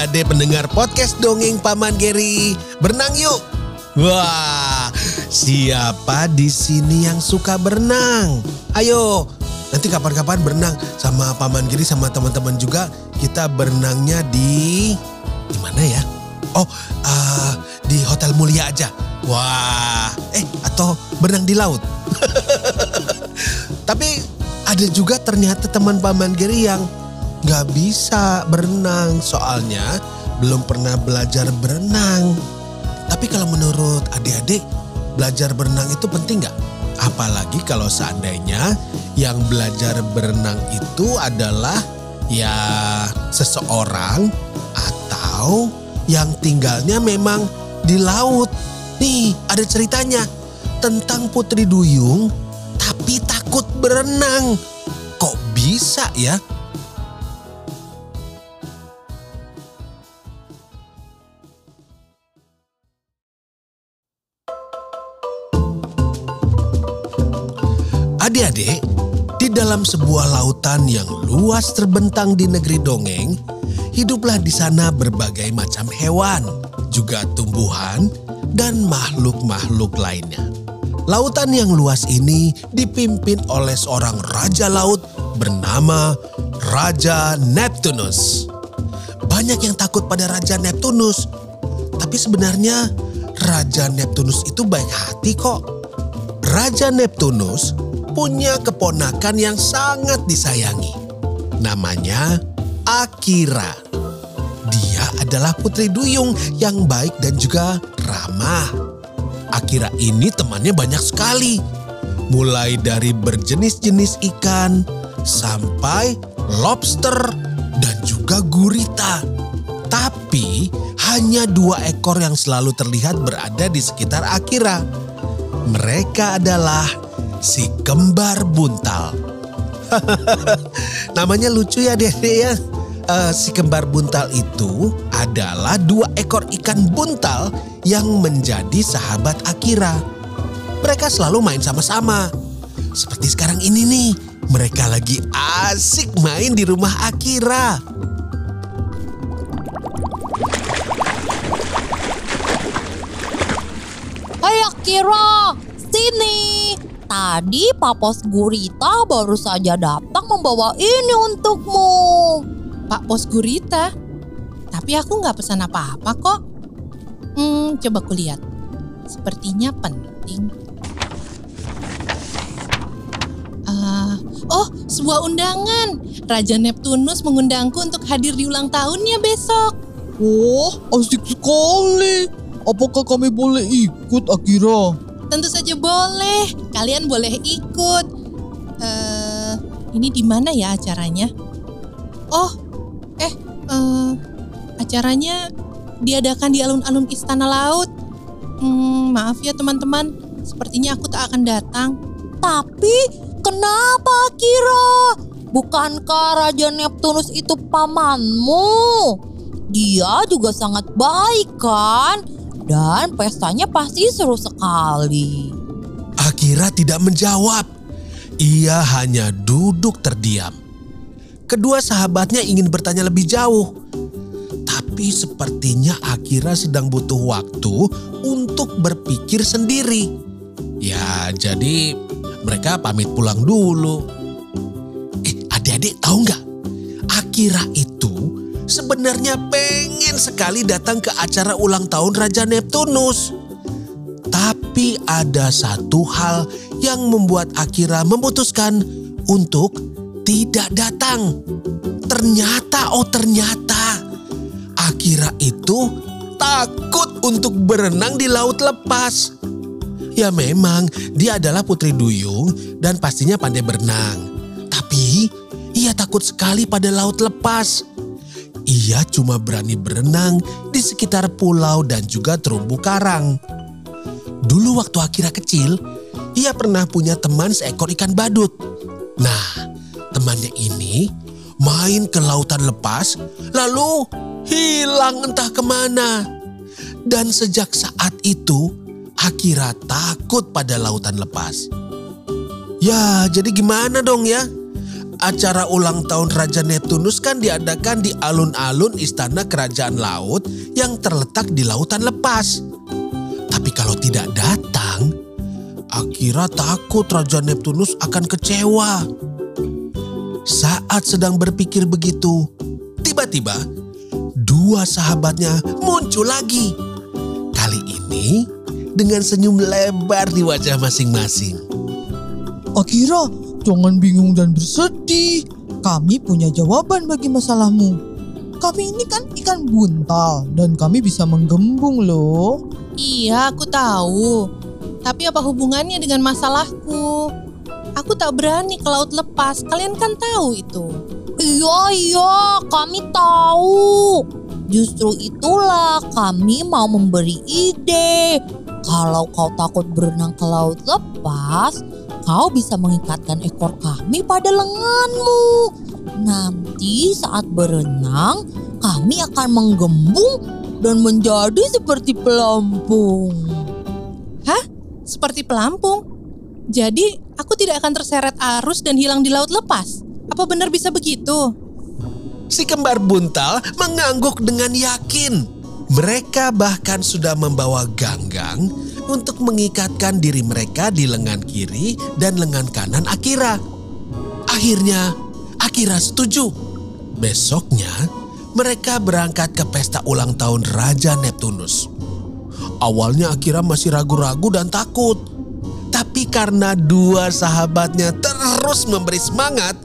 Adik-adik pendengar podcast Dongeng Paman Geri. Berenang yuk. Wah, siapa di sini yang suka berenang? Ayo, nanti kapan-kapan berenang sama Paman Geri sama teman-teman juga. Kita berenangnya di... Di mana ya? Oh, ah, di Hotel Mulia aja. Wah, eh atau berenang di laut. Tapi ada juga ternyata teman Paman Geri yang nggak bisa berenang soalnya belum pernah belajar berenang. Tapi kalau menurut adik-adik belajar berenang itu penting nggak? Apalagi kalau seandainya yang belajar berenang itu adalah ya seseorang atau yang tinggalnya memang di laut. Nih ada ceritanya tentang Putri Duyung tapi takut berenang. Kok bisa ya? Adik-adik, di dalam sebuah lautan yang luas terbentang di negeri dongeng, hiduplah di sana berbagai macam hewan, juga tumbuhan, dan makhluk-makhluk lainnya. Lautan yang luas ini dipimpin oleh seorang raja laut bernama Raja Neptunus. Banyak yang takut pada Raja Neptunus, tapi sebenarnya Raja Neptunus itu baik hati kok. Raja Neptunus punya keponakan yang sangat disayangi. Namanya Akira. Dia adalah putri duyung yang baik dan juga ramah. Akira ini temannya banyak sekali. Mulai dari berjenis-jenis ikan sampai lobster dan juga gurita. Tapi hanya dua ekor yang selalu terlihat berada di sekitar Akira. Mereka adalah si kembar buntal. Namanya lucu ya deh ya. Eh, si kembar buntal itu adalah dua ekor ikan buntal yang menjadi sahabat Akira. Mereka selalu main sama-sama. Seperti sekarang ini nih, mereka lagi asik main di rumah Akira. Hai Akira, sini. Tadi Papos Gurita baru saja datang membawa ini untukmu. Pak Pos Gurita. Tapi aku nggak pesan apa-apa kok. Hmm, coba kulihat. Sepertinya penting. Ah, oh, sebuah undangan. Raja Neptunus mengundangku untuk hadir di ulang tahunnya besok. Wah, asik sekali. Apakah kami boleh ikut, Akira? Tentu saja boleh. Kalian boleh ikut. Eh, ini di mana ya acaranya? Oh, eh, eh, acaranya diadakan di alun-alun Istana Laut. Hmm, maaf ya teman-teman, sepertinya aku tak akan datang. Tapi kenapa Akira? Bukankah Raja Neptunus itu pamanmu? Dia juga sangat baik kan? Dan pestanya pasti seru sekali. Akira tidak menjawab. Ia hanya duduk terdiam. Kedua sahabatnya ingin bertanya lebih jauh. Tapi sepertinya Akira sedang butuh waktu untuk berpikir sendiri. Ya, jadi mereka pamit pulang dulu. Eh, adik-adik tahu nggak? Akira itu sebenarnya pengen sekali datang ke acara ulang tahun Raja Neptunus. Tapi ada satu hal yang membuat Akira memutuskan untuk tidak datang. Ternyata, oh ternyata, Akira itu takut untuk berenang di laut lepas. Ya memang dia adalah putri duyung dan pastinya pandai berenang. Tapi ia takut sekali pada laut lepas. Ia cuma berani berenang di sekitar pulau dan juga terumbu karang. Dulu waktu Akira kecil, ia pernah punya teman seekor ikan badut. Nah, temannya ini main ke lautan lepas, lalu hilang entah ke mana. Dan sejak saat itu, Akira takut pada lautan lepas. Ya, jadi gimana dong ya? Acara ulang tahun Raja Neptunus kan diadakan di alun-alun istana kerajaan laut yang terletak di lautan lepas. Kalau tidak datang, Akira takut Raja Neptunus akan kecewa. Saat sedang berpikir begitu, tiba-tiba dua sahabatnya muncul lagi. Kali ini dengan senyum lebar di wajah masing-masing. Akira, jangan bingung dan bersedih. Kami punya jawaban bagi masalahmu. Kami ini kan ikan buntal dan kami bisa menggembung loh. Iya, aku tahu. Tapi apa hubungannya dengan masalahku? Aku tak berani ke laut lepas. Kalian kan tahu itu. Iya, iya, kami tahu. Justru itulah kami mau memberi ide. Kalau kau takut berenang ke laut lepas, kau bisa mengikatkan ekor kami pada lenganmu. Nanti saat berenang, kami akan menggembung dan menjadi seperti pelampung. Seperti pelampung. Jadi, aku tidak akan terseret arus dan hilang di laut lepas. Apa benar bisa begitu? Si kembar buntal mengangguk dengan yakin. Mereka bahkan sudah membawa ganggang untuk mengikatkan diri mereka di lengan kiri dan lengan kanan Akira. Akhirnya, Akira setuju. Besoknya, mereka berangkat ke pesta ulang tahun Raja Neptunus. Awalnya Akira masih ragu-ragu dan takut. Tapi karena dua sahabatnya terus memberi semangat,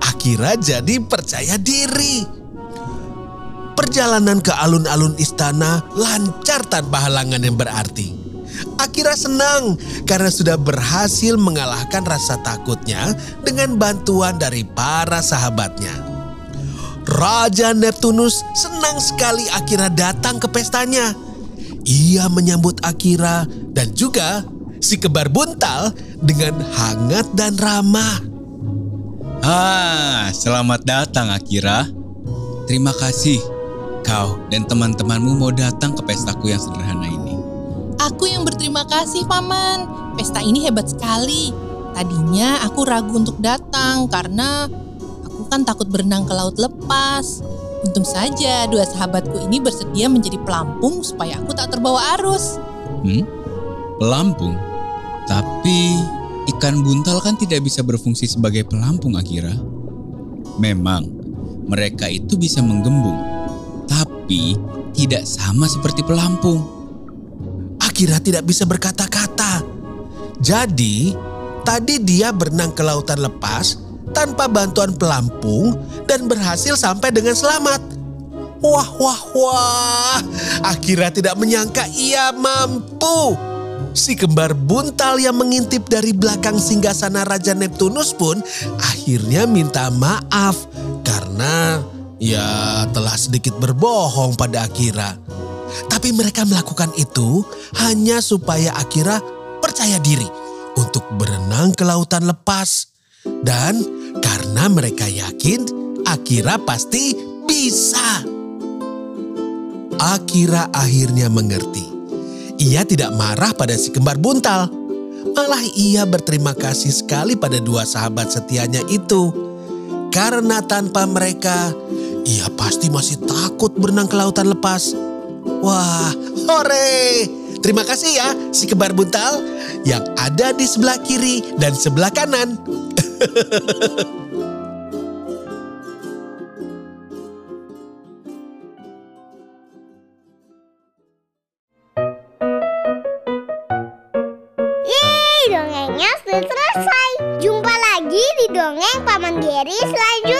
Akira jadi percaya diri. Perjalanan ke alun-alun istana lancar tanpa halangan yang berarti. Akira senang karena sudah berhasil mengalahkan rasa takutnya dengan bantuan dari para sahabatnya. Raja Neptunus senang sekali Akira datang ke pestanya. Ia menyambut Akira dan juga si kebar buntal dengan hangat dan ramah. Ah, selamat datang Akira. Terima kasih kau dan teman-temanmu mau datang ke pestaku yang sederhana ini. Aku yang berterima kasih, Paman. Pesta ini hebat sekali. Tadinya aku ragu untuk datang karena kan takut berenang ke laut lepas. Untung saja dua sahabatku ini bersedia menjadi pelampung supaya aku tak terbawa arus. Hmm? Pelampung? Tapi ikan buntal kan tidak bisa berfungsi sebagai pelampung Akira. Memang mereka itu bisa menggembung, tapi tidak sama seperti pelampung. Akira tidak bisa berkata-kata. Jadi, tadi dia berenang ke lautan lepas tanpa bantuan pelampung dan berhasil sampai dengan selamat. Wah, wah, wah. Akira tidak menyangka ia mampu. Si kembar buntal yang mengintip dari belakang singgasana Raja Neptunus pun akhirnya minta maaf karena ya telah sedikit berbohong pada Akira. Tapi mereka melakukan itu hanya supaya Akira percaya diri untuk berenang ke lautan lepas. Dan karena mereka yakin Akira pasti bisa. Akira akhirnya mengerti. Ia tidak marah pada si kembar buntal. Malah ia berterima kasih sekali pada dua sahabat setianya itu. Karena tanpa mereka, ia pasti masih takut berenang ke lautan lepas. Wah, hore! Terima kasih ya si kembar buntal yang ada di sebelah kiri dan sebelah kanan. Yeay, dongengnya sudah selesai. Jumpa lagi di dongeng Paman Geri selanjutnya.